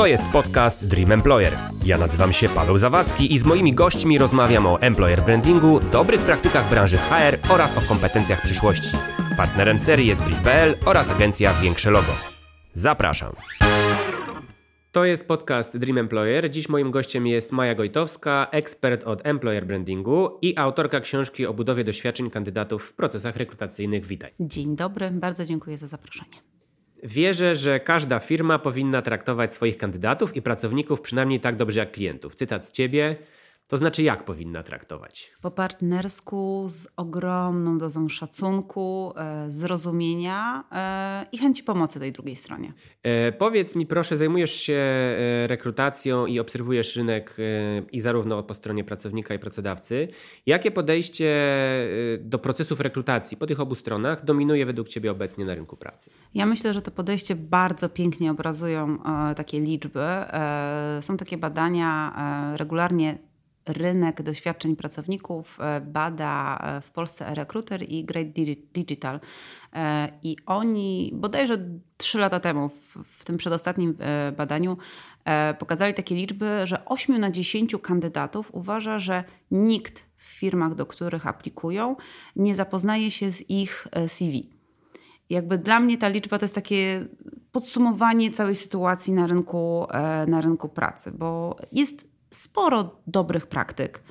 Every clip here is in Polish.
To jest podcast Dream Employer. Ja nazywam się Paweł Zawadzki i z moimi gośćmi rozmawiam o employer brandingu, dobrych praktykach branży HR oraz o kompetencjach przyszłości. Partnerem serii jest Brief.pl oraz agencja Większe Logo. Zapraszam. To jest podcast Dream Employer. Dziś moim gościem jest Maja Gojtowska, ekspert od employer brandingu i autorka książki o budowie doświadczeń kandydatów w procesach rekrutacyjnych. Witaj. Dzień dobry, bardzo dziękuję za zaproszenie. Wierzę, że każda firma powinna traktować swoich kandydatów i pracowników przynajmniej tak dobrze jak klientów. Cytat z ciebie. To znaczy, jak powinna traktować? Po partnersku, z ogromną dozą szacunku, e, zrozumienia e, i chęci pomocy tej drugiej stronie. E, powiedz mi, proszę, zajmujesz się rekrutacją i obserwujesz rynek i zarówno po stronie pracownika i pracodawcy. Jakie podejście do procesów rekrutacji po tych obu stronach dominuje według Ciebie obecnie na rynku pracy? Ja myślę, że to podejście bardzo pięknie obrazują takie liczby. Są takie badania regularnie rynek doświadczeń pracowników e, bada e, w Polsce e-Recruiter i Great Digi- Digital. E, I oni bodajże trzy lata temu, w, tym przedostatnim badaniu, pokazali takie liczby, że 8 na 10 kandydatów uważa, że nikt w firmach, do których aplikują, nie zapoznaje się z ich CV. Jakby dla mnie ta liczba to jest takie podsumowanie całej sytuacji na rynku, na rynku pracy, bo jest sporo dobrych praktyk.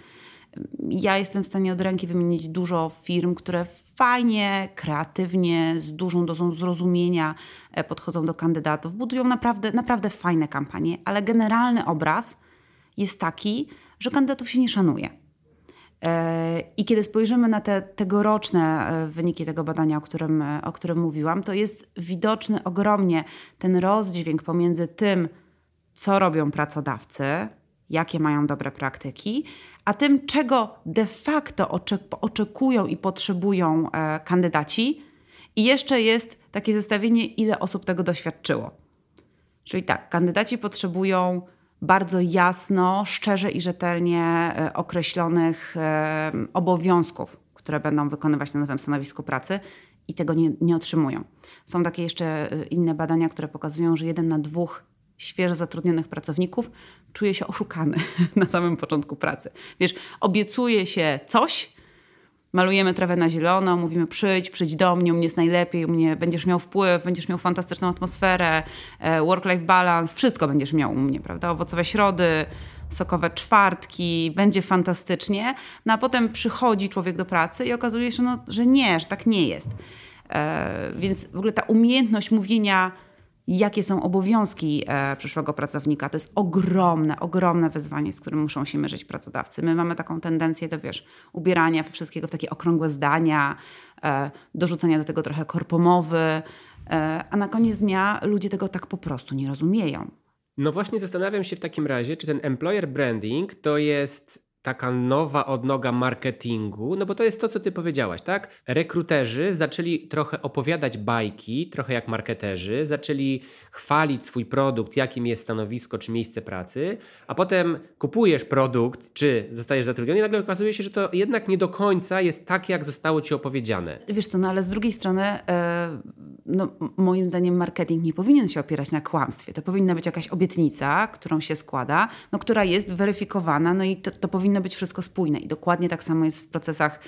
Ja jestem w stanie od ręki wymienić dużo firm, które fajnie, kreatywnie, z dużą dozą zrozumienia e, podchodzą do kandydatów, budują naprawdę, naprawdę fajne kampanie, ale generalny obraz jest taki, że kandydatów się nie szanuje. E, I kiedy spojrzymy na te tegoroczne e, wyniki tego badania, o którym, o którym mówiłam, to jest widoczny ogromnie ten rozdźwięk pomiędzy tym, co robią pracodawcy, jakie mają dobre praktyki, a tym, czego de facto oczek- oczekują i potrzebują e, kandydaci. I jeszcze jest takie zestawienie, ile osób tego doświadczyło. Czyli tak, kandydaci potrzebują bardzo jasno, szczerze i rzetelnie e, określonych e, obowiązków, które będą wykonywać na nowym stanowisku pracy i tego nie, nie otrzymują. Są takie jeszcze inne badania, które pokazują, że jeden na dwóch świeżo zatrudnionych pracowników czuje się oszukany na samym początku pracy. Wiesz, obiecuje się coś, malujemy trawę na zielono, mówimy przyjdź, przyjdź do mnie, u mnie jest najlepiej, u mnie będziesz miał wpływ, będziesz miał fantastyczną atmosferę, e, work-life balance, wszystko będziesz miał u mnie, prawda? Owocowe środy, sokowe czwartki, będzie fantastycznie, no a potem przychodzi człowiek do pracy i okazuje się, no, że nie, że tak nie jest. E, więc w ogóle ta umiejętność mówienia jakie są obowiązki e, przyszłego pracownika. To jest ogromne, ogromne wyzwanie, z którym muszą się mierzyć pracodawcy. My mamy taką tendencję do, wiesz, ubierania wszystkiego w takie okrągłe zdania, e, dorzucania do tego trochę korpomowy, e, a na koniec dnia ludzie tego tak po prostu nie rozumieją. No właśnie zastanawiam się w takim razie, czy ten employer branding to jest taka nowa odnoga marketingu, no bo to jest to, co ty powiedziałaś, tak? Rekruterzy zaczęli trochę opowiadać bajki, trochę jak marketerzy, zaczęli chwalić swój produkt, jakim jest stanowisko czy miejsce pracy, a potem kupujesz produkt, czy zostajesz zatrudniony i nagle okazuje się, że to jednak nie do końca jest tak, jak zostało ci opowiedziane. Wiesz co, no ale z drugiej strony, e, no, moim zdaniem marketing nie powinien się opierać na kłamstwie. To powinna być jakaś obietnica, którą się składa, no, która jest weryfikowana, no i to, to powinno być wszystko spójne. I dokładnie tak samo jest w procesach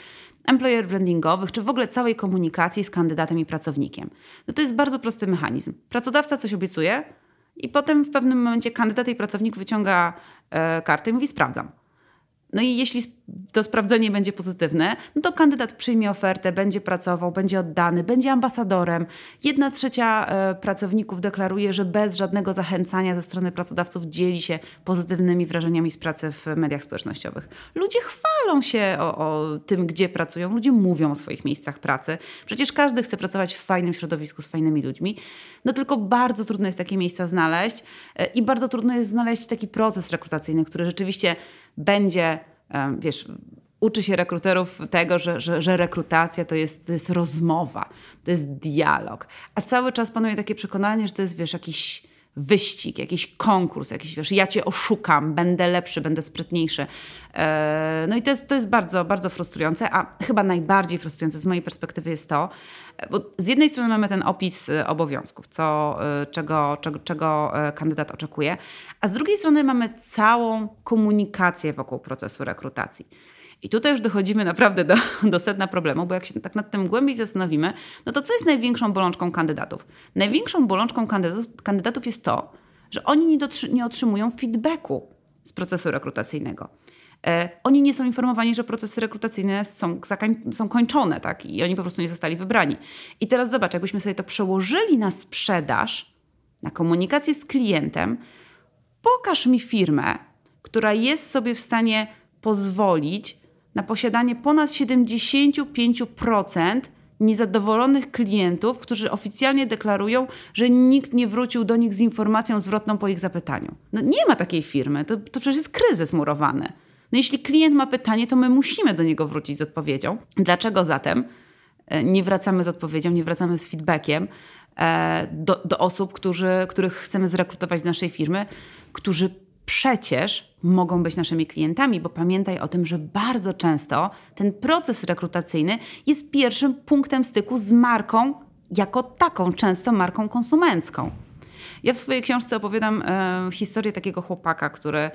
employer brandingowych, czy w ogóle całej komunikacji z kandydatem i pracownikiem. No to jest bardzo prosty mechanizm. Pracodawca coś obiecuje i potem w pewnym momencie kandydat i pracownik wyciąga e, kartę i mówi sprawdzam. No i jeśli to sprawdzenie będzie pozytywne, no to kandydat przyjmie ofertę, będzie pracował, będzie oddany, będzie ambasadorem. Jedna trzecia e, pracowników deklaruje, że bez żadnego zachęcania ze strony pracodawców dzieli się pozytywnymi wrażeniami z pracy w mediach społecznościowych. Ludzie chwalą się o, o tym, gdzie pracują, ludzie mówią o swoich miejscach pracy. Przecież każdy chce pracować w fajnym środowisku z fajnymi ludźmi. No tylko bardzo trudno jest takie miejsca znaleźć e, i bardzo trudno jest znaleźć taki proces rekrutacyjny, który rzeczywiście będzie, wiesz, uczy się rekruterów tego, że, że, że rekrutacja to jest, to jest rozmowa, to jest dialog. A cały czas panuje takie przekonanie, że to jest, wiesz, jakiś wyścig, jakiś konkurs, jakiś, wiesz, ja cię oszukam, będę lepszy, będę sprytniejszy. E, no i to jest, to jest bardzo, bardzo frustrujące, a chyba najbardziej frustrujące z mojej perspektywy jest to, bo z jednej strony mamy ten opis e, obowiązków, co, e, czego, czego, czego kandydat oczekuje, a z drugiej strony mamy całą komunikację wokół procesu rekrutacji. I tutaj już dochodzimy naprawdę do, do sedna problemu, bo jak się tak nad tym głębiej zastanowimy, no to co jest największą bolączką kandydatów? Największą bolączką kandydatów, kandydatów jest to, że oni nie, nie otrzymują feedbacku z procesu rekrutacyjnego. E, oni nie są informowani, że procesy rekrutacyjne są, są kończone, tak? I oni po prostu nie zostali wybrani. I teraz zobacz, jakbyśmy sobie to przełożyli na sprzedaż, na komunikację z klientem, pokaż mi firmę, która jest sobie w stanie pozwolić na posiadanie ponad 75% niezadowolonych klientów, którzy oficjalnie deklarują, że nikt nie wrócił do nich z informacją zwrotną po ich zapytaniu. No nie ma takiej firmy, to, to przecież jest kryzys murowany. No jeśli klient ma pytanie, to my musimy do niego wrócić z odpowiedzią. Dlaczego zatem e, nie wracamy z odpowiedzią, nie wracamy z feedbackiem e, do, do osób, którzy, których chcemy zrekrutować do naszej firmy, którzy przecież mogą być naszymi klientami, bo pamiętaj o tym, że bardzo często ten proces rekrutacyjny jest pierwszym punktem styku z marką jako taką, często marką konsumencką. Ja w swojej książce opowiadam e, historię takiego chłopaka, który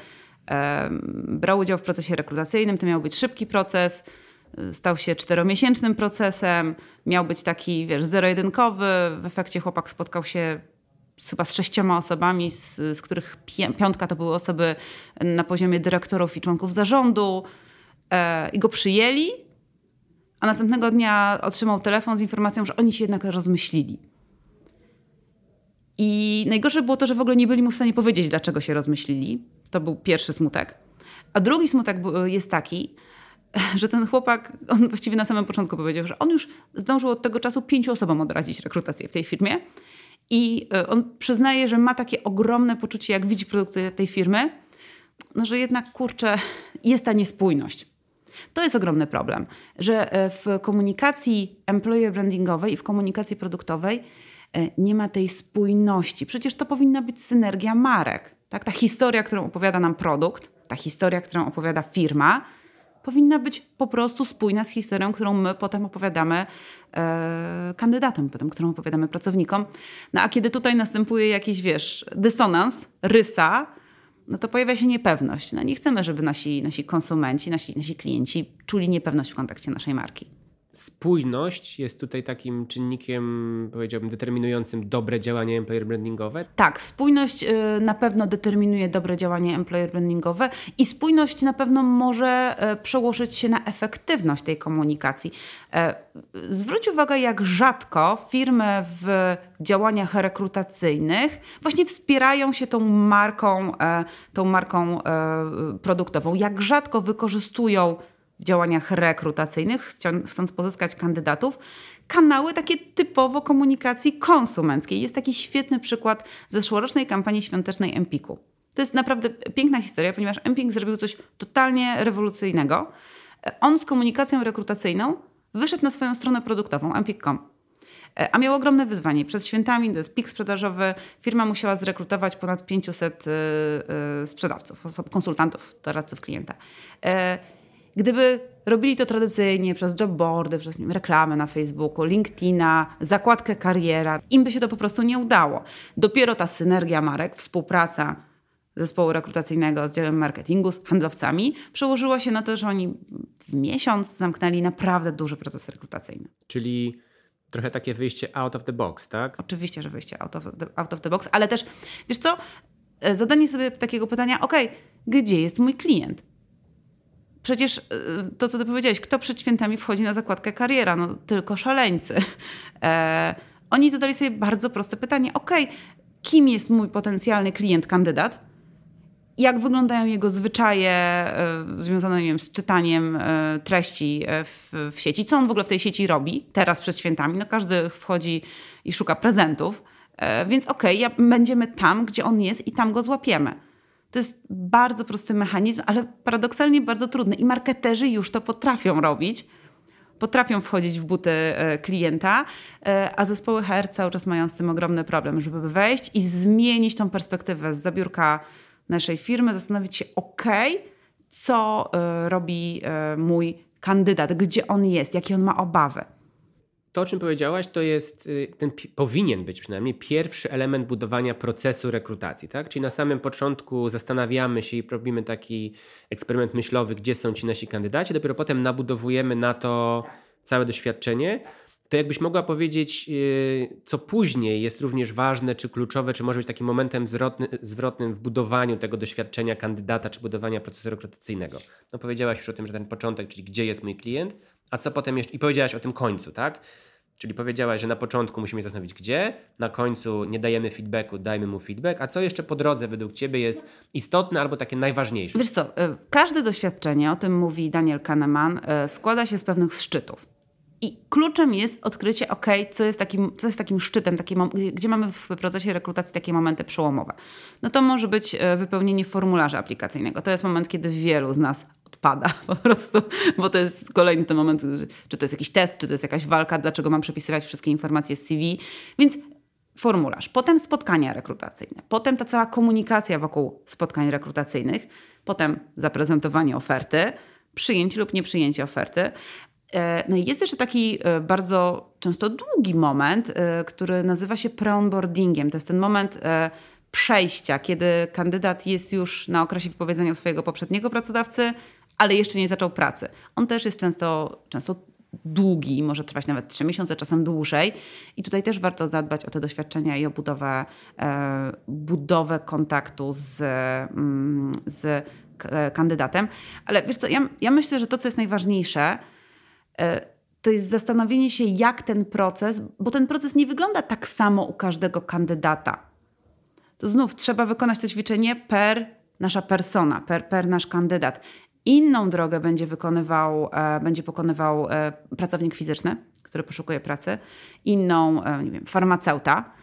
e, brał udział w procesie rekrutacyjnym. To miał być szybki proces, e, stał się czteromiesięcznym procesem, miał być taki, wiesz, zero-jedynkowy. W efekcie chłopak spotkał się chyba z sześcioma osobami, z, z których piątka to były osoby na poziomie dyrektorów i członków zarządu e, i go przyjęli, a następnego dnia otrzymał telefon z informacją, że oni się jednak rozmyślili. I najgorsze było to, że w ogóle nie byli mu w stanie powiedzieć, dlaczego się rozmyślili. To był pierwszy smutek. A drugi smutek jest taki, że ten chłopak, on właściwie na samym początku powiedział, że on już zdążył od tego czasu pięciu osobom odradzić rekrutację w tej firmie i e, on przyznaje, że ma takie ogromne poczucie, jak widzi produkty tej firmy, no, że jednak kurczę, jest ta niespójność. To jest ogromny problem, że e, w komunikacji employer brandingowej i w komunikacji produktowej e, nie ma tej spójności. Przecież to powinna być synergia marek. Tak? Ta historia, którą opowiada nam produkt, ta historia, którą opowiada firma, powinna być po prostu spójna z historią, którą my potem opowiadamy e, kandydatom, potem, którą opowiadamy pracownikom. No a kiedy tutaj następuje jakiś, wiesz, dysonans, rysa, no to pojawia się niepewność. No nie chcemy, żeby nasi, nasi konsumenci, nasi, nasi klienci czuli niepewność w kontekście naszej marki spójność jest tutaj takim czynnikiem, powiedziałbym, determinującym dobre działanie employer brandingowe? Tak, spójność y, na pewno determinuje dobre działanie employer brandingowe i spójność na pewno może y, przełożyć się na efektywność tej komunikacji. E, zwróć uwagę, jak rzadko firmy w działaniach rekrutacyjnych właśnie wspierają się tą marką, e, tą marką e, produktową, jak rzadko wykorzystują działaniach rekrutacyjnych, chcąc pozyskać kandydatów, kanały takie typowo komunikacji konsumenckiej. Jest taki świetny przykład zeszłorocznej kampanii świątecznej Empiku. To jest naprawdę piękna historia, ponieważ Empik zrobił coś totalnie rewolucyjnego. On z komunikacją rekrutacyjną wyszedł na swoją stronę produktową, empik.com. A miał ogromne wyzwanie. Przed świętami, to jest pik sprzedażowy, firma musiała zrekrutować ponad 500 y, y, sprzedawców, konsultantów, doradców klienta. Gdyby robili to tradycyjnie przez jobboardy, przez wiem, reklamę na Facebooku, LinkedIna, zakładkę kariera, im by się to po prostu nie udało. Dopiero ta synergia marek, współpraca zespołu rekrutacyjnego z działem marketingu, z handlowcami, przełożyła się na to, że oni w miesiąc zamknęli naprawdę duży proces rekrutacyjny. Czyli trochę takie wyjście out of the box, tak? Oczywiście, że wyjście out of the, out of the box, ale też, wiesz co, e, zadanie sobie takiego pytania, ok, gdzie jest mój klient? Przecież y, to, co ty powiedziałeś, kto przed świętami wchodzi na zakładkę kariera? No tylko szaleńcy. E, oni zadali sobie bardzo proste pytanie. Ok, kim jest mój potencjalny klient, kandydat? Jak wyglądają jego zwyczaje e, związane wiem, z czytaniem e, treści e, w, w sieci? Co on w ogóle w tej sieci robi teraz przed świętami? No każdy wchodzi i szuka prezentów. E, więc okej, okay, ja, będziemy tam, gdzie on jest i tam go złapiemy. To jest bardzo prosty mechanizm, ale paradoksalnie bardzo trudny. I marketerzy już to potrafią robić, potrafią wchodzić w buty klienta, a zespoły HR cały czas mają z tym ogromny problem, żeby wejść i zmienić tą perspektywę z zabiórka naszej firmy, zastanowić się, ok, co robi mój kandydat, gdzie on jest, jakie on ma obawy. To, o czym powiedziałaś, to jest y, ten powinien być przynajmniej pierwszy element budowania procesu rekrutacji, tak? Czyli na samym początku zastanawiamy się i robimy taki eksperyment myślowy, gdzie są ci nasi kandydaci, dopiero potem nabudowujemy na to całe doświadczenie. To jakbyś mogła powiedzieć, y, co później jest również ważne, czy kluczowe, czy może być takim momentem zwrotny, zwrotnym w budowaniu tego doświadczenia kandydata, czy budowania procesu rekrutacyjnego. No powiedziałaś już o tym, że ten początek, czyli gdzie jest mój klient, a co potem jeszcze, i powiedziałaś o tym końcu, tak? Czyli powiedziałaś, że na początku musimy zastanowić gdzie, na końcu nie dajemy feedbacku, dajmy mu feedback, a co jeszcze po drodze według Ciebie jest istotne albo takie najważniejsze? Wiesz co, e, każde doświadczenie, o tym mówi Daniel Kahneman, e, składa się z pewnych szczytów. I kluczem jest odkrycie, ok, co jest takim, co jest takim szczytem, taki, gdzie mamy w procesie rekrutacji takie momenty przełomowe. No to może być e, wypełnienie formularza aplikacyjnego. To jest moment, kiedy wielu z nas odpada po prostu, bo to jest kolejny ten moment, czy to jest jakiś test, czy to jest jakaś walka, dlaczego mam przepisywać wszystkie informacje z CV. Więc formularz, potem spotkania rekrutacyjne, potem ta cała komunikacja wokół spotkań rekrutacyjnych, potem zaprezentowanie oferty, przyjęcie lub nieprzyjęcie oferty. E, no i jest jeszcze taki e, bardzo często długi moment, e, który nazywa się preonboardingiem. To jest ten moment przejścia, kiedy kandydat jest już na okresie wypowiedzenia swojego poprzedniego pracodawcy, ale jeszcze nie zaczął pracy. On też jest często, często długi, może trwać nawet trzy miesiące, czasem dłużej. I tutaj też warto zadbać o te doświadczenia i o budowę, e, budowę kontaktu z, mm, z kandydatem. Ale wiesz co, ja, ja myślę, że to, co jest najważniejsze, e, to jest zastanowienie się, jak ten proces, bo ten proces nie wygląda tak samo u każdego kandydata. To znów trzeba wykonać to ćwiczenie per nasza persona, per, per nasz kandydat. Inną drogę będzie wykonywał, e, będzie pokonywał e, pracownik fizyczny, który poszukuje pracy, inną, e, nie wiem, farmaceuta,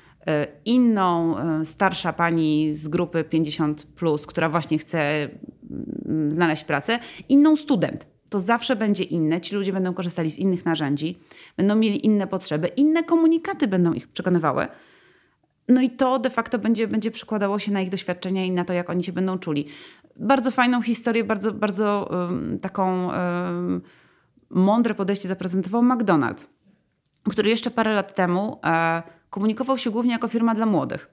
inną starsza pani z grupy 50, plus, która właśnie chce mm, znaleźć pracę, inną student. To zawsze będzie inne. Ci ludzie będą korzystali z innych narzędzi, będą mieli inne potrzeby, inne komunikaty będą ich przekonywały. No i to de facto będzie, będzie przekładało się na ich doświadczenia i na to, jak oni się będą czuli bardzo fajną historię, bardzo, bardzo taką mądre podejście zaprezentował McDonald's, który jeszcze parę lat temu e, komunikował się głównie jako firma dla młodych.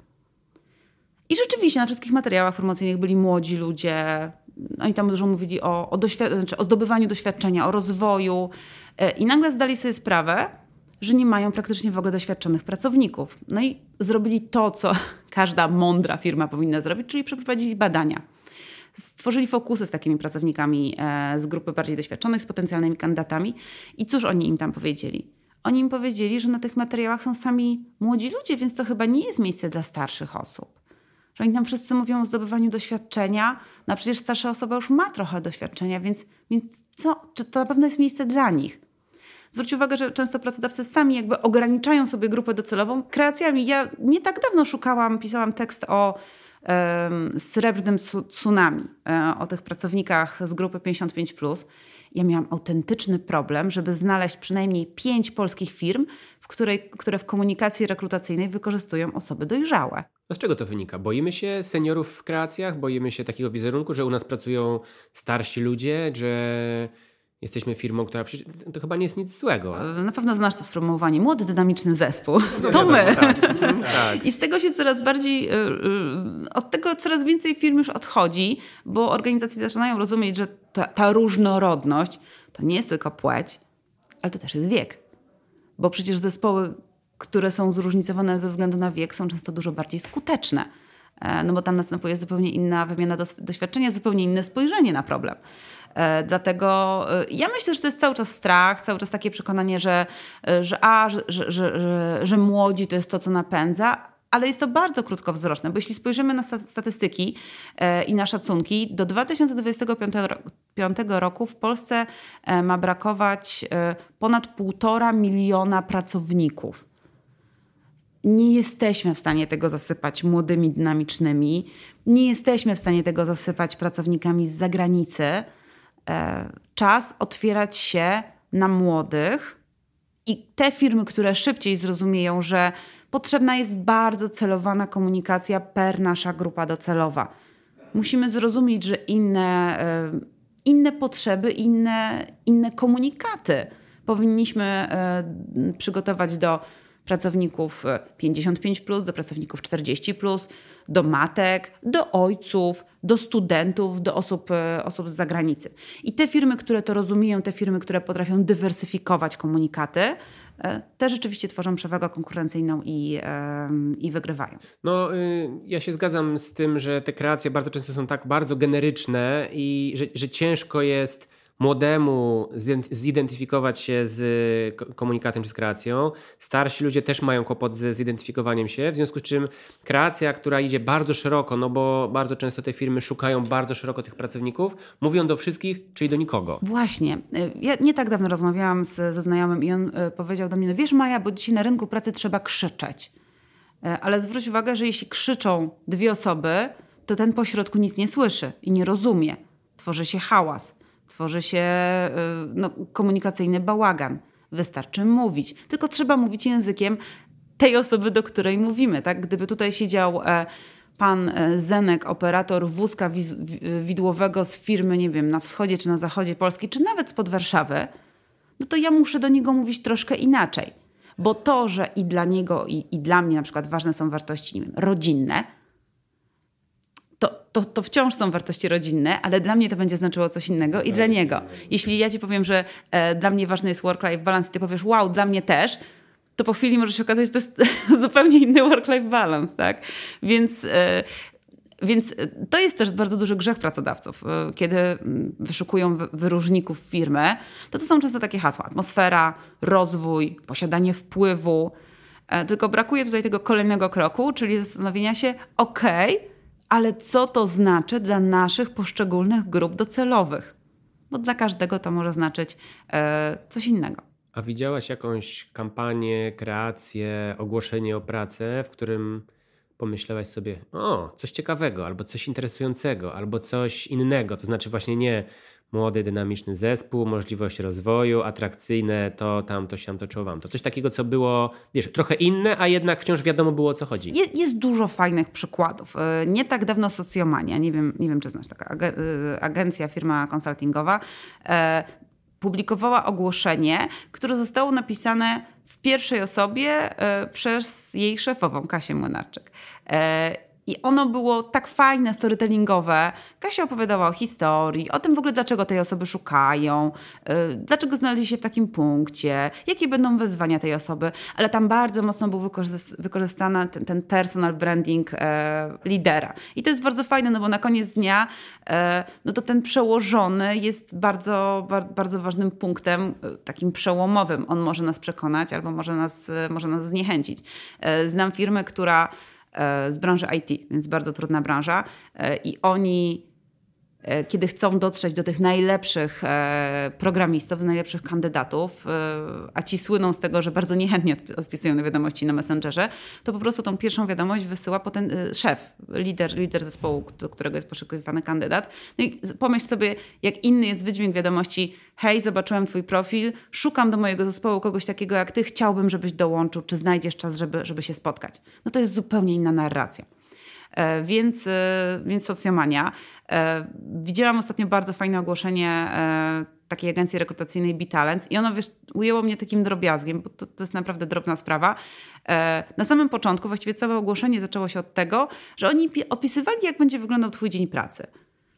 I rzeczywiście na wszystkich materiałach promocyjnych byli młodzi ludzie. Oni tam dużo mówili o, o, znaczy o zdobywaniu doświadczenia, o rozwoju. E, I nagle zdali sobie sprawę, że nie mają praktycznie w ogóle doświadczonych pracowników. No i zrobili to, co każda mądra firma powinna zrobić, czyli przeprowadzili badania stworzyli fokusy z takimi pracownikami e, z grupy bardziej doświadczonych, z potencjalnymi kandydatami. I cóż oni im tam powiedzieli? Oni im powiedzieli, że na tych materiałach są sami młodzi ludzie, więc to chyba nie jest miejsce dla starszych osób. Że oni tam wszyscy mówią o zdobywaniu doświadczenia, no a przecież starsza osoba już ma trochę doświadczenia, więc, więc co? Czy to na pewno jest miejsce dla nich? Zwróć uwagę, że często pracodawcy sami jakby ograniczają sobie grupę docelową kreacjami. Ja nie tak dawno szukałam, pisałam tekst o srebrnym tsunami, e, o tych pracownikach z grupy 55. Ja miałam autentyczny problem, żeby znaleźć przynajmniej pięć polskich firm, w której, które w komunikacji rekrutacyjnej wykorzystują osoby dojrzałe. A z czego to wynika? Boimy się seniorów w kreacjach? Boimy się takiego wizerunku, że u nas pracują starsi ludzie, że Jesteśmy firmą, która to chyba nie jest nic złego. Na pewno znasz to sformułowanie młody, dynamiczny zespół. No, to my. Tak. Tak. I z tego się coraz bardziej, y, y, od tego coraz więcej firm już odchodzi, bo organizacje zaczynają rozumieć, że ta, ta różnorodność to nie jest tylko płeć, ale to też jest wiek. Bo przecież zespoły, które są zróżnicowane ze względu na wiek, są często dużo bardziej skuteczne. E, no bo tam następuje zupełnie inna wymiana doświadczenia, zupełnie inne spojrzenie na problem. E, dlatego e, ja myślę, że to jest cały czas strach, cały czas takie przekonanie, że, e, że a, że, że, że, że młodzi to jest to, co napędza, ale jest to bardzo krótkowzroczne, bo jeśli spojrzymy na statystyki i na szacunki, do 2025 roku w Polsce ma brakować ponad półtora miliona pracowników. Nie jesteśmy w stanie tego zasypać młodymi, dynamicznymi, nie jesteśmy w stanie tego zasypać pracownikami z zagranicy. E, czas otwierać się na młodych i te firmy, które szybciej zrozumieją, że potrzebna jest bardzo celowana komunikacja per nasza grupa docelowa. Musimy zrozumieć, że inne, e, inne potrzeby, inne, inne komunikaty powinniśmy e, przygotować do pracowników 55, do pracowników 40, do matek, do ojców, do studentów, do osób, e, osób z zagranicy. I te firmy, które to rozumieją, te firmy, które potrafią dywersyfikować komunikaty, e, te rzeczywiście tworzą przewagę konkurencyjną i, i wygrywają. No, y, ja się zgadzam z tym, że te kreacje bardzo często są tak bardzo generyczne i że, że ciężko jest młodemu zidentyfikować się z komunikatem czy z kreacją. Starsi ludzie też mają kłopot z zidentyfikowaniem się, w związku z czym kreacja, która idzie bardzo szeroko, no bo bardzo często te firmy szukają bardzo szeroko tych pracowników, mówią do wszystkich, czyli do nikogo. Właśnie. Ja nie tak dawno rozmawiałam z, ze znajomym i on e, powiedział do mnie, no wiesz Maja, bo dzisiaj na rynku pracy trzeba krzyczeć. E, ale zwróć uwagę, że jeśli krzyczą dwie osoby, to ten pośrodku nic nie słyszy i nie rozumie. Tworzy się hałas tworzy się y, no, komunikacyjny bałagan. Wystarczy mówić, tylko trzeba mówić językiem tej osoby, do której mówimy. Tak? Gdyby tutaj siedział e, pan e, Zenek, operator wózka widłowego z firmy, nie wiem, na wschodzie czy na zachodzie Polski, czy nawet spod Warszawy, no to ja muszę do niego mówić troszkę inaczej. Bo to, że i dla niego, i, i dla mnie na przykład ważne są wartości wiem, rodzinne, to, to, to wciąż są wartości rodzinne, ale dla mnie to będzie znaczyło coś innego i dla niego. Jeśli ja ci powiem, że e, dla mnie ważny jest work-life balance i ty powiesz, wow, dla mnie też, to po chwili może się okazać, że to jest zupełnie inny work-life balance, tak? Więc, e, więc to jest też bardzo duży grzech pracodawców. E, kiedy mm, wyszukują wyróżników firmy, to to są często takie hasła. Atmosfera, rozwój, posiadanie wpływu. E, tylko brakuje tutaj tego kolejnego kroku, czyli zastanowienia się, okej, okay, ale co to znaczy dla naszych poszczególnych grup docelowych? Bo dla każdego to może znaczyć e, coś innego. A widziałaś jakąś kampanię, kreację, ogłoszenie o pracę, w którym pomyślałaś sobie, o, coś ciekawego, albo coś interesującego, albo coś innego. To znaczy właśnie nie młody, dynamiczny zespół, możliwość rozwoju, atrakcyjne, to tam, to siam, to czuwam. To coś takiego, co było, wiesz, trochę inne, a jednak wciąż wiadomo było, o co chodzi. Jest, jest dużo fajnych przykładów. E, nie tak dawno Socjomania, nie wiem, nie wiem czy znasz taka e, agencja, firma konsultingowa, e, publikowała ogłoszenie, które zostało napisane w pierwszej osobie przez jej szefową, Kasię Młynarczyk. I ono było tak fajne, storytellingowe. Kasia opowiadała o historii, o tym w ogóle, dlaczego tej osoby szukają, yy, dlaczego znaleźli się w takim punkcie, jakie będą wyzwania tej osoby, ale tam bardzo mocno był wykorzystany ten, ten personal branding e, lidera. I to jest bardzo fajne, no bo na koniec dnia e, no to ten przełożony jest bardzo, bardzo, bardzo ważnym punktem, e, takim przełomowym. On może nas przekonać albo może nas, może nas zniechęcić. Znam firmę, która z branży IT, więc bardzo trudna branża. E, I oni E, kiedy chcą dotrzeć do tych najlepszych e, programistów, do najlepszych kandydatów, e, a ci słyną z tego, że bardzo niechętnie odpisują na wiadomości na Messengerze, to po prostu tą pierwszą wiadomość wysyła potem szef, lider, lider zespołu, do którego jest poszukiwany kandydat. No i pomyśl sobie, jak inny jest wydźwięk wiadomości hej, zobaczyłem twój profil, szukam do mojego zespołu kogoś takiego jak ty, chciałbym, żebyś dołączył, czy znajdziesz czas, żeby, żeby się spotkać. No to jest zupełnie inna narracja. Więc, więc socjomania. E, widziałam ostatnio bardzo fajne ogłoszenie e, takiej agencji rekrutacyjnej Bitalens i ono wiesz, ujęło mnie takim drobiazgiem, bo to, to jest naprawdę drobna sprawa. E, na samym początku właściwie całe ogłoszenie zaczęło się od tego, że oni opisywali, jak będzie wyglądał twój dzień pracy.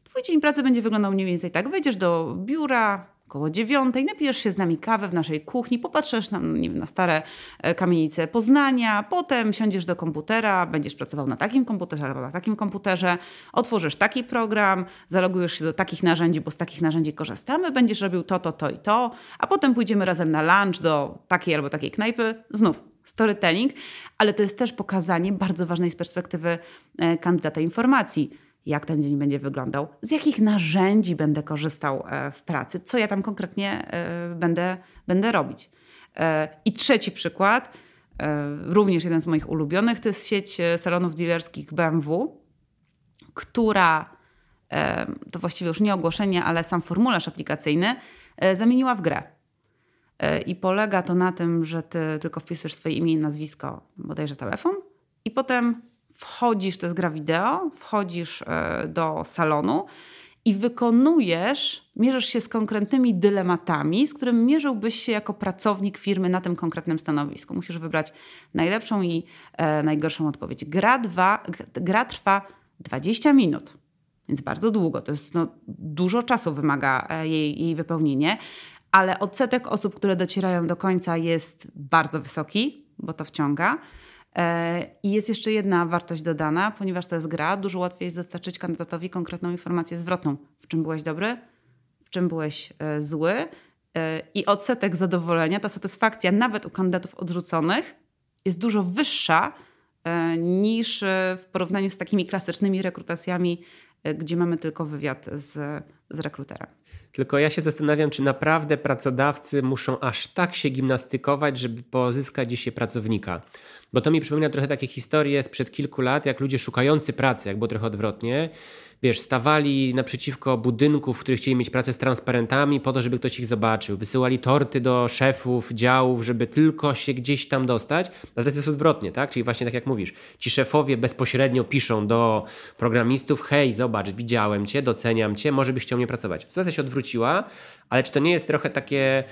Twój dzień pracy będzie wyglądał mniej więcej tak. Wejdziesz do biura, około dziewiątej, napijesz się z nami kawę w naszej kuchni, popatrzysz na, nie wiem, na stare e, kamienice Poznania, potem siądziesz do komputera, będziesz pracował na takim komputerze albo na takim komputerze, otworzysz taki program, zalogujesz się do takich narzędzi, bo z takich narzędzi korzystamy, będziesz robił to, to, to i to, a potem pójdziemy razem na lunch do takiej albo takiej knajpy, znów storytelling, ale to jest też pokazanie bardzo ważnej z perspektywy e, kandydata informacji jak ten dzień będzie wyglądał, z jakich narzędzi będę korzystał e, w pracy, co ja tam konkretnie e, będę, będę robić. E, I trzeci przykład, również jeden z moich ulubionych, to jest sieć salonów dealerskich BMW, która to właściwie już nie ogłoszenie, ale sam formularz aplikacyjny zamieniła w grę. I polega to na tym, że ty tylko wpisujesz swoje imię i nazwisko, bodajże telefon, i potem wchodzisz, to jest gra wideo, wchodzisz do salonu i wykonujesz, mierzysz się z konkretnymi dylematami, z którym mierzyłbyś się jako pracownik firmy na tym konkretnym stanowisku. Musisz wybrać najlepszą i e, najgorszą odpowiedź. Gra, dwa, gra trwa 20 minut, więc bardzo długo. To jest no, dużo czasu wymaga e, jej, jej wypełnienie, ale odsetek osób, które docierają do końca jest bardzo wysoki, bo to wciąga. E, I jest jeszcze jedna wartość dodana, ponieważ to jest gra, dużo łatwiej jest dostarczyć kandydatowi konkretną informację zwrotną. W czym byłeś dobry, w czym byłeś e, zły. E, I odsetek zadowolenia, ta satysfakcja nawet u kandydatów odrzuconych jest dużo wyższa niż w porównaniu z takimi klasycznymi rekrutacjami, gdzie mamy tylko wywiad z, z rekruterem. Tylko ja się zastanawiam, czy naprawdę pracodawcy muszą aż tak się gimnastykować, żeby pozyskać dzisiaj pracownika. Bo to mi przypomina trochę takie historie sprzed kilku lat, jak ludzie szukający pracy, jak trochę odwrotnie, wiesz, stawali naprzeciwko budynków, w których chcieli mieć pracę z transparentami po to, żeby ktoś ich zobaczył. Wysyłali torty do szefów działów, żeby tylko się gdzieś tam dostać. A teraz jest odwrotnie, tak? Czyli właśnie tak jak mówisz, ci szefowie bezpośrednio piszą do programistów, hej, zobacz, widziałem cię, doceniam cię, może byś chciał pracować. Sytuacja się odwróciła, ale czy to nie jest trochę takie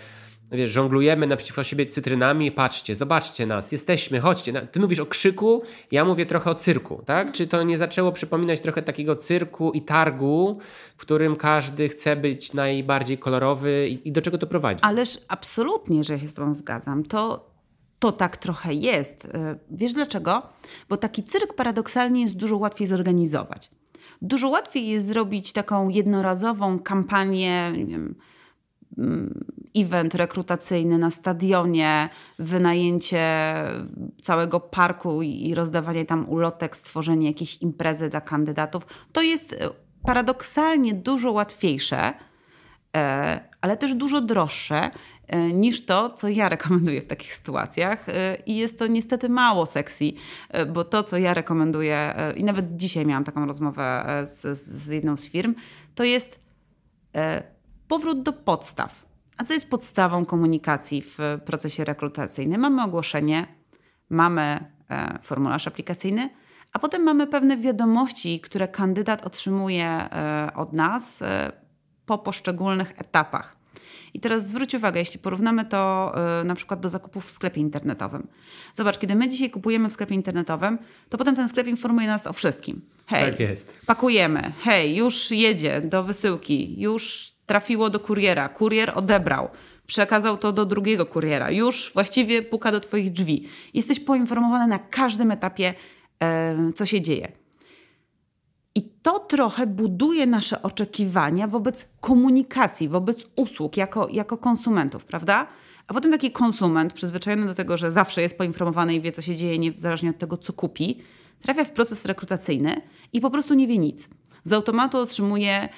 wiesz, żonglujemy naprzeciwko siebie cytrynami, patrzcie, zobaczcie nas, jesteśmy, chodźcie. Ty mówisz o krzyku, ja mówię trochę o cyrku, tak? Czy to nie zaczęło przypominać trochę takiego cyrku i targu, w którym każdy chce być najbardziej kolorowy i, i do czego to prowadzi? Ależ absolutnie, że się z tobą zgadzam. To, to tak trochę jest. E, wiesz dlaczego? Bo taki cyrk paradoksalnie jest dużo łatwiej zorganizować. Dużo łatwiej jest zrobić taką jednorazową kampanię, nie wiem, mm, event rekrutacyjny na stadionie, wynajęcie całego parku i rozdawanie tam ulotek, stworzenie jakiejś imprezy dla kandydatów, to jest e, paradoksalnie dużo łatwiejsze, e, ale też dużo droższe niż to, co ja rekomenduję w takich sytuacjach. I jest to niestety mało sexy, bo to, co ja rekomenduję, i nawet dzisiaj miałam taką rozmowę z, z jedną z firm, to jest powrót do podstaw. A co jest podstawą komunikacji w procesie rekrutacyjnym? Mamy ogłoszenie, mamy e, formularz aplikacyjny, a potem mamy pewne wiadomości, które kandydat otrzymuje e, od nas e, po poszczególnych etapach. I teraz zwróć uwagę, jeśli porównamy to na przykład do zakupów w sklepie internetowym. Zobacz, kiedy my dzisiaj kupujemy w sklepie internetowym, to potem ten sklep informuje nas o wszystkim. Hej, tak jest. pakujemy, hej, już jedzie do wysyłki, już trafiło do kuriera, kurier odebrał, przekazał to do drugiego kuriera, już właściwie puka do Twoich drzwi. Jesteś poinformowany na każdym etapie, e, co się dzieje. I to trochę buduje nasze oczekiwania wobec komunikacji, wobec usług jako, jako konsumentów, prawda? A potem taki konsument, przyzwyczajony do tego, że zawsze jest poinformowany i wie, co się dzieje, niezależnie od tego, co kupi, trafia w proces rekrutacyjny i po prostu nie wie nic. Z automatu otrzymuje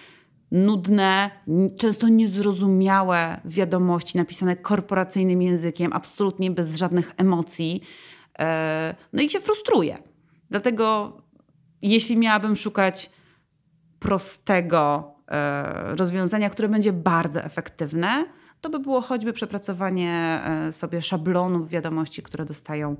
nudne, często niezrozumiałe wiadomości napisane korporacyjnym językiem, absolutnie bez żadnych emocji. E, no i się frustruje. Dlatego, jeśli miałabym szukać prostego e, rozwiązania, które będzie bardzo efektywne, to by było choćby przepracowanie e, sobie szablonów wiadomości, które dostają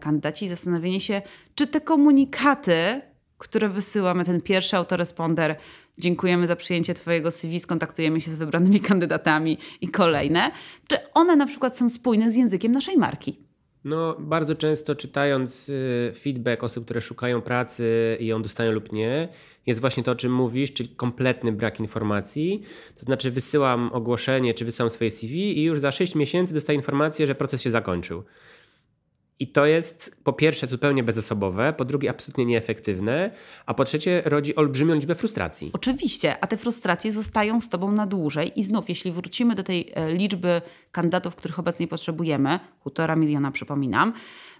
kandydaci i zastanowienie się, czy te komunikaty, które wysyłamy, ten pierwszy autoresponder, dziękujemy za przyjęcie Twojego CV, skontaktujemy się z wybranymi kandydatami i kolejne. Czy one na przykład są spójne z językiem naszej marki? No, bardzo często czytając y, feedback osób, które szukają pracy i ją dostają lub nie, jest właśnie to, o czym mówisz, czyli kompletny brak informacji. To znaczy, wysyłam ogłoszenie, czy wysyłam swoje CV i już za 6 miesięcy dostaję informację, że proces się zakończył. I to jest po pierwsze zupełnie bezosobowe, po drugie absolutnie nieefektywne, a po trzecie rodzi olbrzymią liczbę frustracji. Oczywiście, a te frustracje zostają z tobą na dłużej. I znów, jeśli wrócimy do tej e, liczby kandydatów, których obecnie potrzebujemy, półtora miliona przypominam,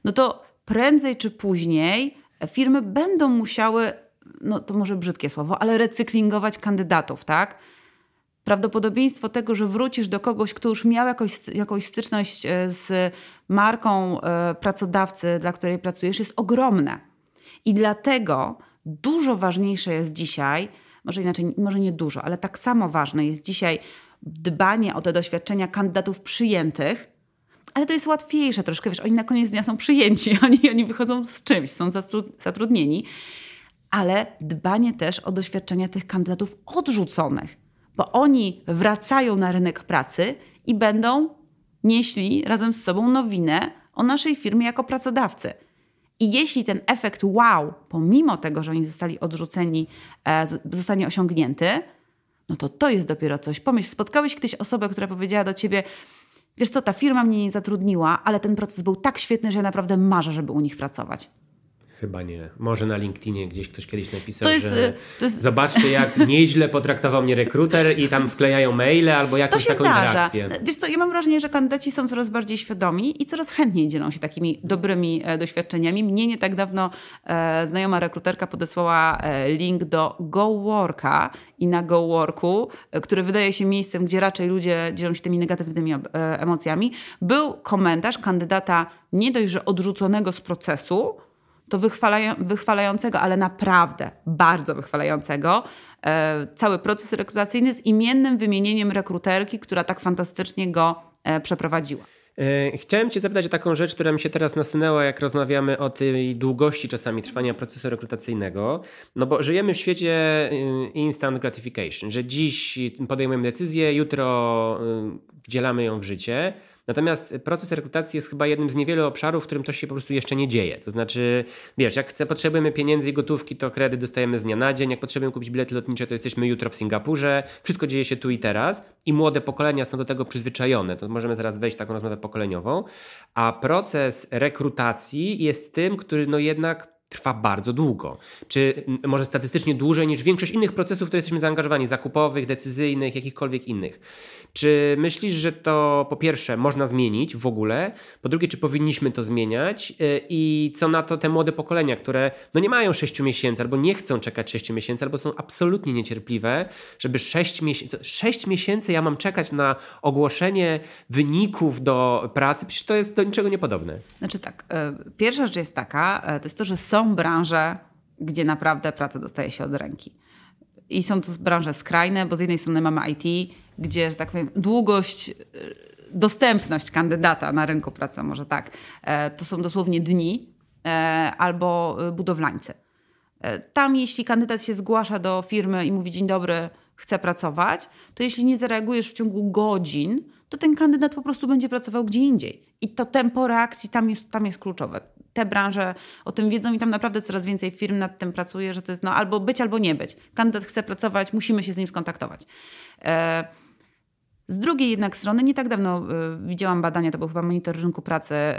no to prędzej czy później firmy będą musiały, no to może brzydkie słowo, ale recyklingować kandydatów, tak? Prawdopodobieństwo tego, że wrócisz do kogoś, kto już miał jakąś, jakąś styczność e, z marką e, pracodawcy, dla której pracujesz, jest ogromne. I dlatego dużo ważniejsze jest dzisiaj, może inaczej, może nie dużo, ale tak samo ważne jest dzisiaj dbanie o te doświadczenia kandydatów przyjętych, ale to jest łatwiejsze troszkę, wiesz, oni na koniec dnia są przyjęci, oni, oni wychodzą z czymś, są zatrudnieni, ale dbanie też o doświadczenia tych kandydatów odrzuconych, bo oni wracają na rynek pracy i będą nieśli razem z sobą nowinę o naszej firmie jako pracodawcy. I jeśli ten efekt wow, pomimo tego, że oni zostali odrzuceni, e, zostanie osiągnięty, no to to jest dopiero coś. Pomyśl, spotkałeś kiedyś osobę, która powiedziała do ciebie, wiesz co, ta firma mnie nie zatrudniła, ale ten proces był tak świetny, że ja naprawdę marzę, żeby u nich pracować. Chyba nie. Może na LinkedInie gdzieś ktoś kiedyś napisał, jest, że jest... zobaczcie jak nieźle potraktował mnie rekruter i tam wklejają maile albo jakąś taką zdarza. interakcję. Wiesz co, ja mam wrażenie, że kandydaci są coraz bardziej świadomi i coraz chętniej dzielą się takimi dobrymi e, doświadczeniami. Mnie nie tak dawno e, znajoma rekruterka podesłała e, link do GoWorka i na GoWorku, e, który wydaje się miejscem, gdzie raczej ludzie dzielą się tymi negatywnymi emocjami, był komentarz kandydata nie dość, że odrzuconego z procesu, to wychwalają, wychwalającego, ale naprawdę bardzo wychwalającego e, cały proces rekrutacyjny z imiennym wymienieniem rekruterki, która tak fantastycznie go e, przeprowadziła. E, chciałem Cię zapytać o taką rzecz, która mi się teraz nasunęła, jak rozmawiamy o tej długości czasami trwania procesu rekrutacyjnego. No bo żyjemy w świecie instant gratification, że dziś podejmujemy decyzję, jutro wdzielamy ją w życie. Natomiast proces rekrutacji jest chyba jednym z niewielu obszarów, w którym to się po prostu jeszcze nie dzieje. To znaczy, wiesz, jak potrzebujemy pieniędzy i gotówki, to kredyt dostajemy z dnia na dzień. Jak potrzebujemy kupić bilety lotnicze, to jesteśmy jutro w Singapurze. Wszystko dzieje się tu i teraz i młode pokolenia są do tego przyzwyczajone. To możemy zaraz wejść w taką rozmowę pokoleniową. A proces rekrutacji jest tym, który no jednak trwa bardzo długo. Czy może statystycznie dłużej niż większość innych procesów, w które jesteśmy zaangażowani, zakupowych, decyzyjnych, jakichkolwiek innych. Czy myślisz, że to po pierwsze można zmienić w ogóle? Po drugie, czy powinniśmy to zmieniać? Y, I co na to te młode pokolenia, które no nie mają 6 miesięcy, albo nie chcą czekać 6 miesięcy, albo są absolutnie niecierpliwe, żeby 6 miesięcy, 6 miesięcy ja mam czekać na ogłoszenie wyników do pracy? Przecież to jest do niczego niepodobne. Znaczy tak, y, pierwsza rzecz jest taka, y, to jest to, że są branże, gdzie naprawdę praca dostaje się od ręki. I są to branże skrajne, bo z jednej strony mamy IT, gdzie, że tak powiem, długość, e, dostępność kandydata na rynku pracy, może tak, e, to są dosłownie dni e, albo budowlańcy. Tam, jeśli kandydat się zgłasza do firmy i mówi: Dzień dobry, chcę pracować, to jeśli nie zareagujesz w ciągu godzin, to ten kandydat po prostu będzie pracował gdzie indziej. I to tempo reakcji tam jest, tam jest kluczowe. Te branże o tym wiedzą i tam naprawdę coraz więcej firm nad tym pracuje, że to jest no, albo być, albo nie być. Kandydat chce pracować, musimy się z nim skontaktować. E z drugiej jednak strony, nie tak dawno y, widziałam badania, to był chyba monitor rynku pracy, y,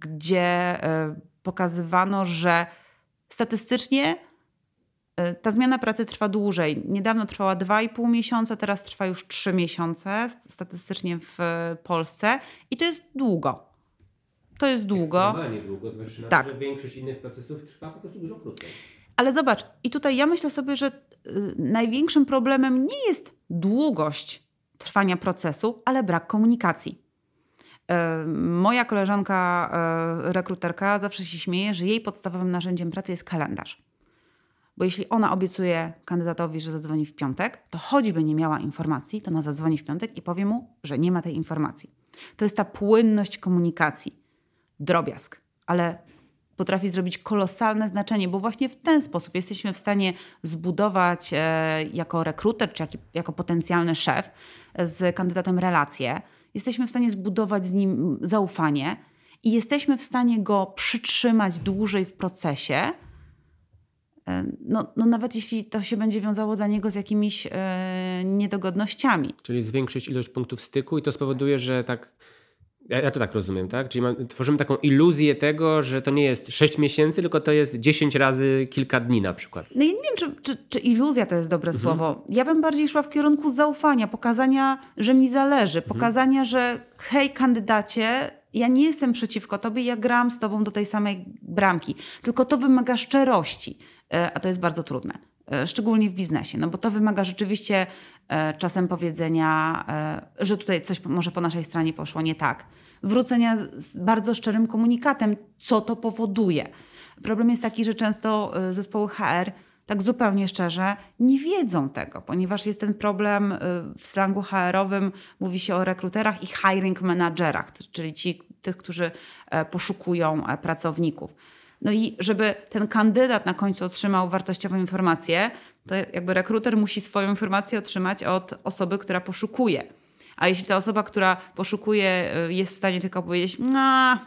gdzie pokazywano, że statystycznie ta zmiana pracy trwa dłużej. Niedawno trwała 2,5 miesiąca, teraz trwa już 3 miesiące statystycznie w Polsce i to jest długo. To jest długo. Normalnie długo, zwłaszcza na tak. to, że większość innych procesów trwa po prostu dużo krócej. Ale zobacz, i tutaj ja myślę sobie, że największym problemem nie jest długość trwania procesu, ale brak komunikacji. E, moja koleżanka, e, rekruterka, zawsze się śmieje, że jej podstawowym narzędziem pracy jest kalendarz. Bo jeśli ona obiecuje kandydatowi, że zadzwoni w piątek, to choćby nie miała informacji, to ona zadzwoni w piątek i powie mu, że nie ma tej informacji. To jest ta płynność komunikacji. Drobiazg, ale potrafi zrobić kolosalne znaczenie, bo właśnie w ten sposób jesteśmy w stanie zbudować e, jako rekruter czy jako potencjalny szef z kandydatem relację, jesteśmy w stanie zbudować z nim zaufanie i jesteśmy w stanie go przytrzymać dłużej w procesie. E, no, no nawet jeśli to się będzie wiązało dla niego z jakimiś e, niedogodnościami. Czyli zwiększyć ilość punktów styku i to spowoduje, że tak ja, ja, to tak rozumiem, tak? Czyli tworzymy taką iluzję tego, że to nie jest 6 miesięcy, tylko to jest 10 razy kilka dni na przykład. No ja nie wiem, czy, czy, czy iluzja to jest dobre mhm. słowo. Ja bym bardziej szła w kierunku zaufania, pokazania, że mi zależy, mhm. pokazania, że hej kandydacie, ja nie jestem przeciwko tobie, ja gram z tobą do tej samej bramki. Tylko to wymaga szczerości, e, a to jest bardzo trudne. E, szczególnie w biznesie, no bo to wymaga rzeczywiście czasem powiedzenia, e, że tutaj coś może po naszej stronie poszło nie tak. Wrócenia z bardzo szczerym komunikatem, co to powoduje. Problem jest taki, że często zespoły HR tak zupełnie szczerze, nie wiedzą tego, ponieważ jest ten problem w slangu HR-owym, mówi się o rekruterach i hiring managerach, czyli ci, tych, którzy e, poszukują e, pracowników. No i żeby ten kandydat na końcu otrzymał wartościową informację, to jakby rekruter musi swoją informację otrzymać od osoby, która poszukuje. A jeśli ta osoba, która poszukuje, y, jest w stanie tylko powiedzieć, no,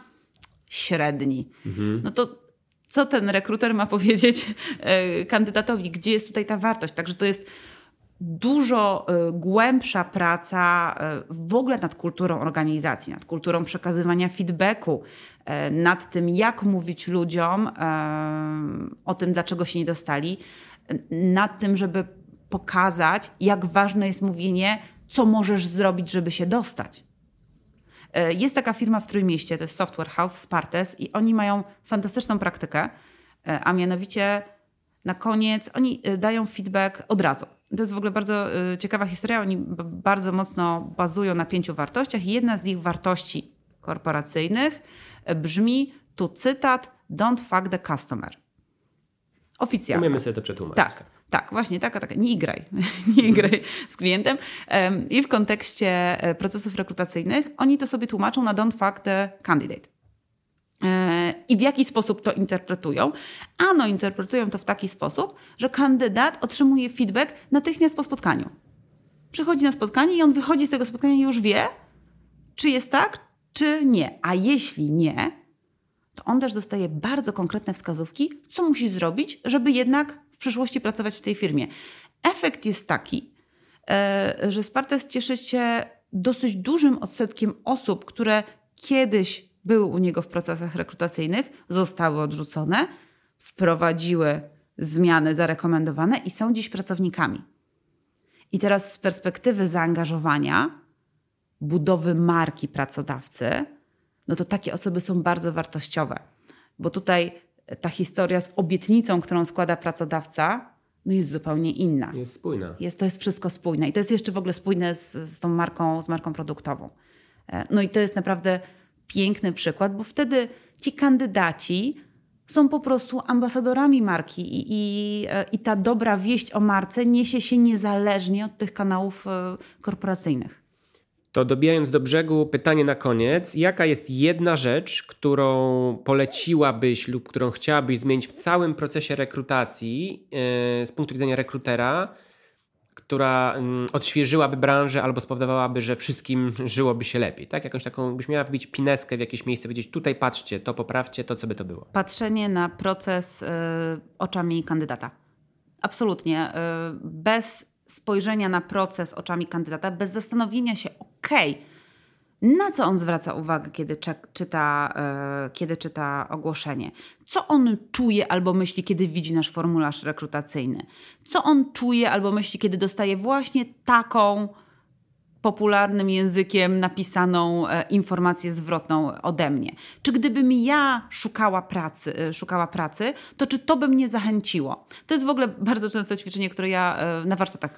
średni, mhm. no to co ten rekruter ma powiedzieć y, kandydatowi, gdzie jest tutaj ta wartość? Także to jest dużo y, głębsza praca w ogóle nad kulturą organizacji, nad kulturą przekazywania feedbacku, nad tym, jak mówić ludziom o tym, dlaczego się nie dostali, nad tym, żeby pokazać, jak ważne jest mówienie co możesz zrobić, żeby się dostać. E, jest taka firma w Trójmieście, to jest Software House Spartes i oni mają fantastyczną praktykę, e, a mianowicie na koniec oni e, dają feedback od razu. To jest w ogóle bardzo ciekawa historia. Oni bardzo mocno bazują na pięciu wartościach i jedna z ich wartości korporacyjnych brzmi, tu cytat, don't fuck the customer. Oficjalnie. Umiemy sobie to przetłumaczyć. Tak. tak. Tak, właśnie taka, taka, nie igraj, nie igraj z klientem. I w kontekście e, procesów rekrutacyjnych oni to sobie tłumaczą na don't fuck the candidate. E, I w jaki sposób to interpretują? Ano, interpretują to w taki sposób, że kandydat otrzymuje feedback natychmiast po spotkaniu. Przychodzi na spotkanie i on wychodzi z tego spotkania i już wie, czy jest tak, czy nie. A jeśli nie, to on też dostaje bardzo konkretne wskazówki, co musi zrobić, żeby jednak przyszłości pracować w tej firmie. Efekt jest taki, e, że Spartes cieszy się dosyć dużym odsetkiem osób, które kiedyś były u niego w procesach rekrutacyjnych, zostały odrzucone, wprowadziły zmiany zarekomendowane i są dziś pracownikami. I teraz z perspektywy zaangażowania, budowy marki pracodawcy, no to takie osoby są bardzo wartościowe, bo tutaj ta historia z obietnicą, którą składa pracodawca, no jest zupełnie inna. Jest spójna. Jest, to jest wszystko spójne i to jest jeszcze w ogóle spójne z, z tą marką, z marką produktową. E, no i to jest naprawdę piękny przykład, bo wtedy ci kandydaci są po prostu ambasadorami marki i, i, e, i ta dobra wieść o marce niesie się niezależnie od tych kanałów e, korporacyjnych. To dobijając do brzegu, pytanie na koniec. Jaka jest jedna rzecz, którą poleciłabyś lub którą chciałabyś zmienić w całym procesie rekrutacji yy, z punktu widzenia rekrutera, która yy, odświeżyłaby branżę albo spowodowałaby, że wszystkim żyłoby się lepiej? Tak? Jakąś taką, byś miała wbić pineskę w jakieś miejsce, powiedzieć tutaj patrzcie, to poprawcie, to co by to było? Patrzenie na proces yy, oczami kandydata. Absolutnie. Bez spojrzenia na proces oczami kandydata, bez zastanowienia się, okej, okay, na co on zwraca uwagę, kiedy czyta, e, kiedy czyta ogłoszenie? Co on czuje albo myśli, kiedy widzi nasz formularz rekrutacyjny? Co on czuje albo myśli, kiedy dostaje właśnie taką popularnym językiem napisaną e, informację zwrotną ode mnie. Czy gdybym ja szukała pracy, e, szukała pracy, to czy to by mnie zachęciło? To jest w ogóle bardzo częste ćwiczenie, które ja e, na warsztatach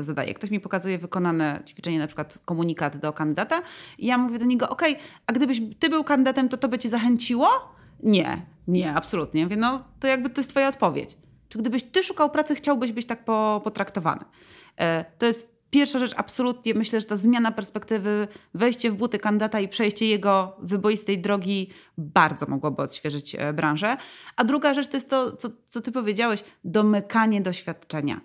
zadaję. Ktoś mi pokazuje wykonane ćwiczenie, na przykład komunikat do kandydata i ja mówię do niego, ok, a gdybyś ty był kandydatem, to to by cię zachęciło? Nie, nie, absolutnie. mówię, no to jakby to jest twoja odpowiedź. Czy gdybyś ty szukał pracy, chciałbyś być tak potraktowany? To jest Pierwsza rzecz, absolutnie myślę, że ta zmiana perspektywy, wejście w buty kandydata i przejście jego wyboistej drogi bardzo mogłoby odświeżyć e, branżę. A druga rzecz to jest to, co, co ty powiedziałeś, domykanie doświadczenia.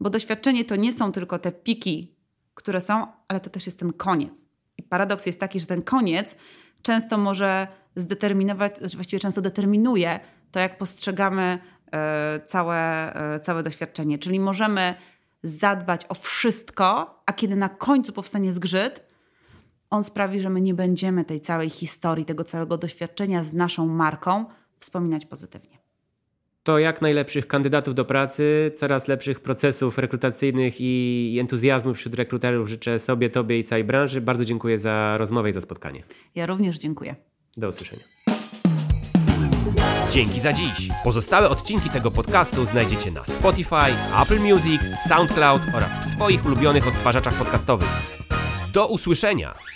Bo doświadczenie to nie są tylko te piki, które są, ale to też jest ten koniec. I paradoks jest taki, że ten koniec często może zdeterminować, znaczy właściwie często determinuje to, jak postrzegamy e, całe, e, całe doświadczenie. Czyli możemy zadbać o wszystko, a kiedy na końcu powstanie zgrzyt, on sprawi, że my nie będziemy tej całej historii, tego całego doświadczenia z naszą marką wspominać pozytywnie. To jak najlepszych kandydatów do pracy, coraz lepszych procesów rekrutacyjnych i entuzjazmu wśród rekruterów życzę sobie, Tobie i całej branży. Bardzo dziękuję za rozmowę i za spotkanie. Ja również dziękuję. Do usłyszenia. Dzięki za dziś. Pozostałe odcinki tego podcastu znajdziecie na Spotify, Apple Music, SoundCloud oraz w swoich ulubionych odtwarzaczach podcastowych. Do usłyszenia!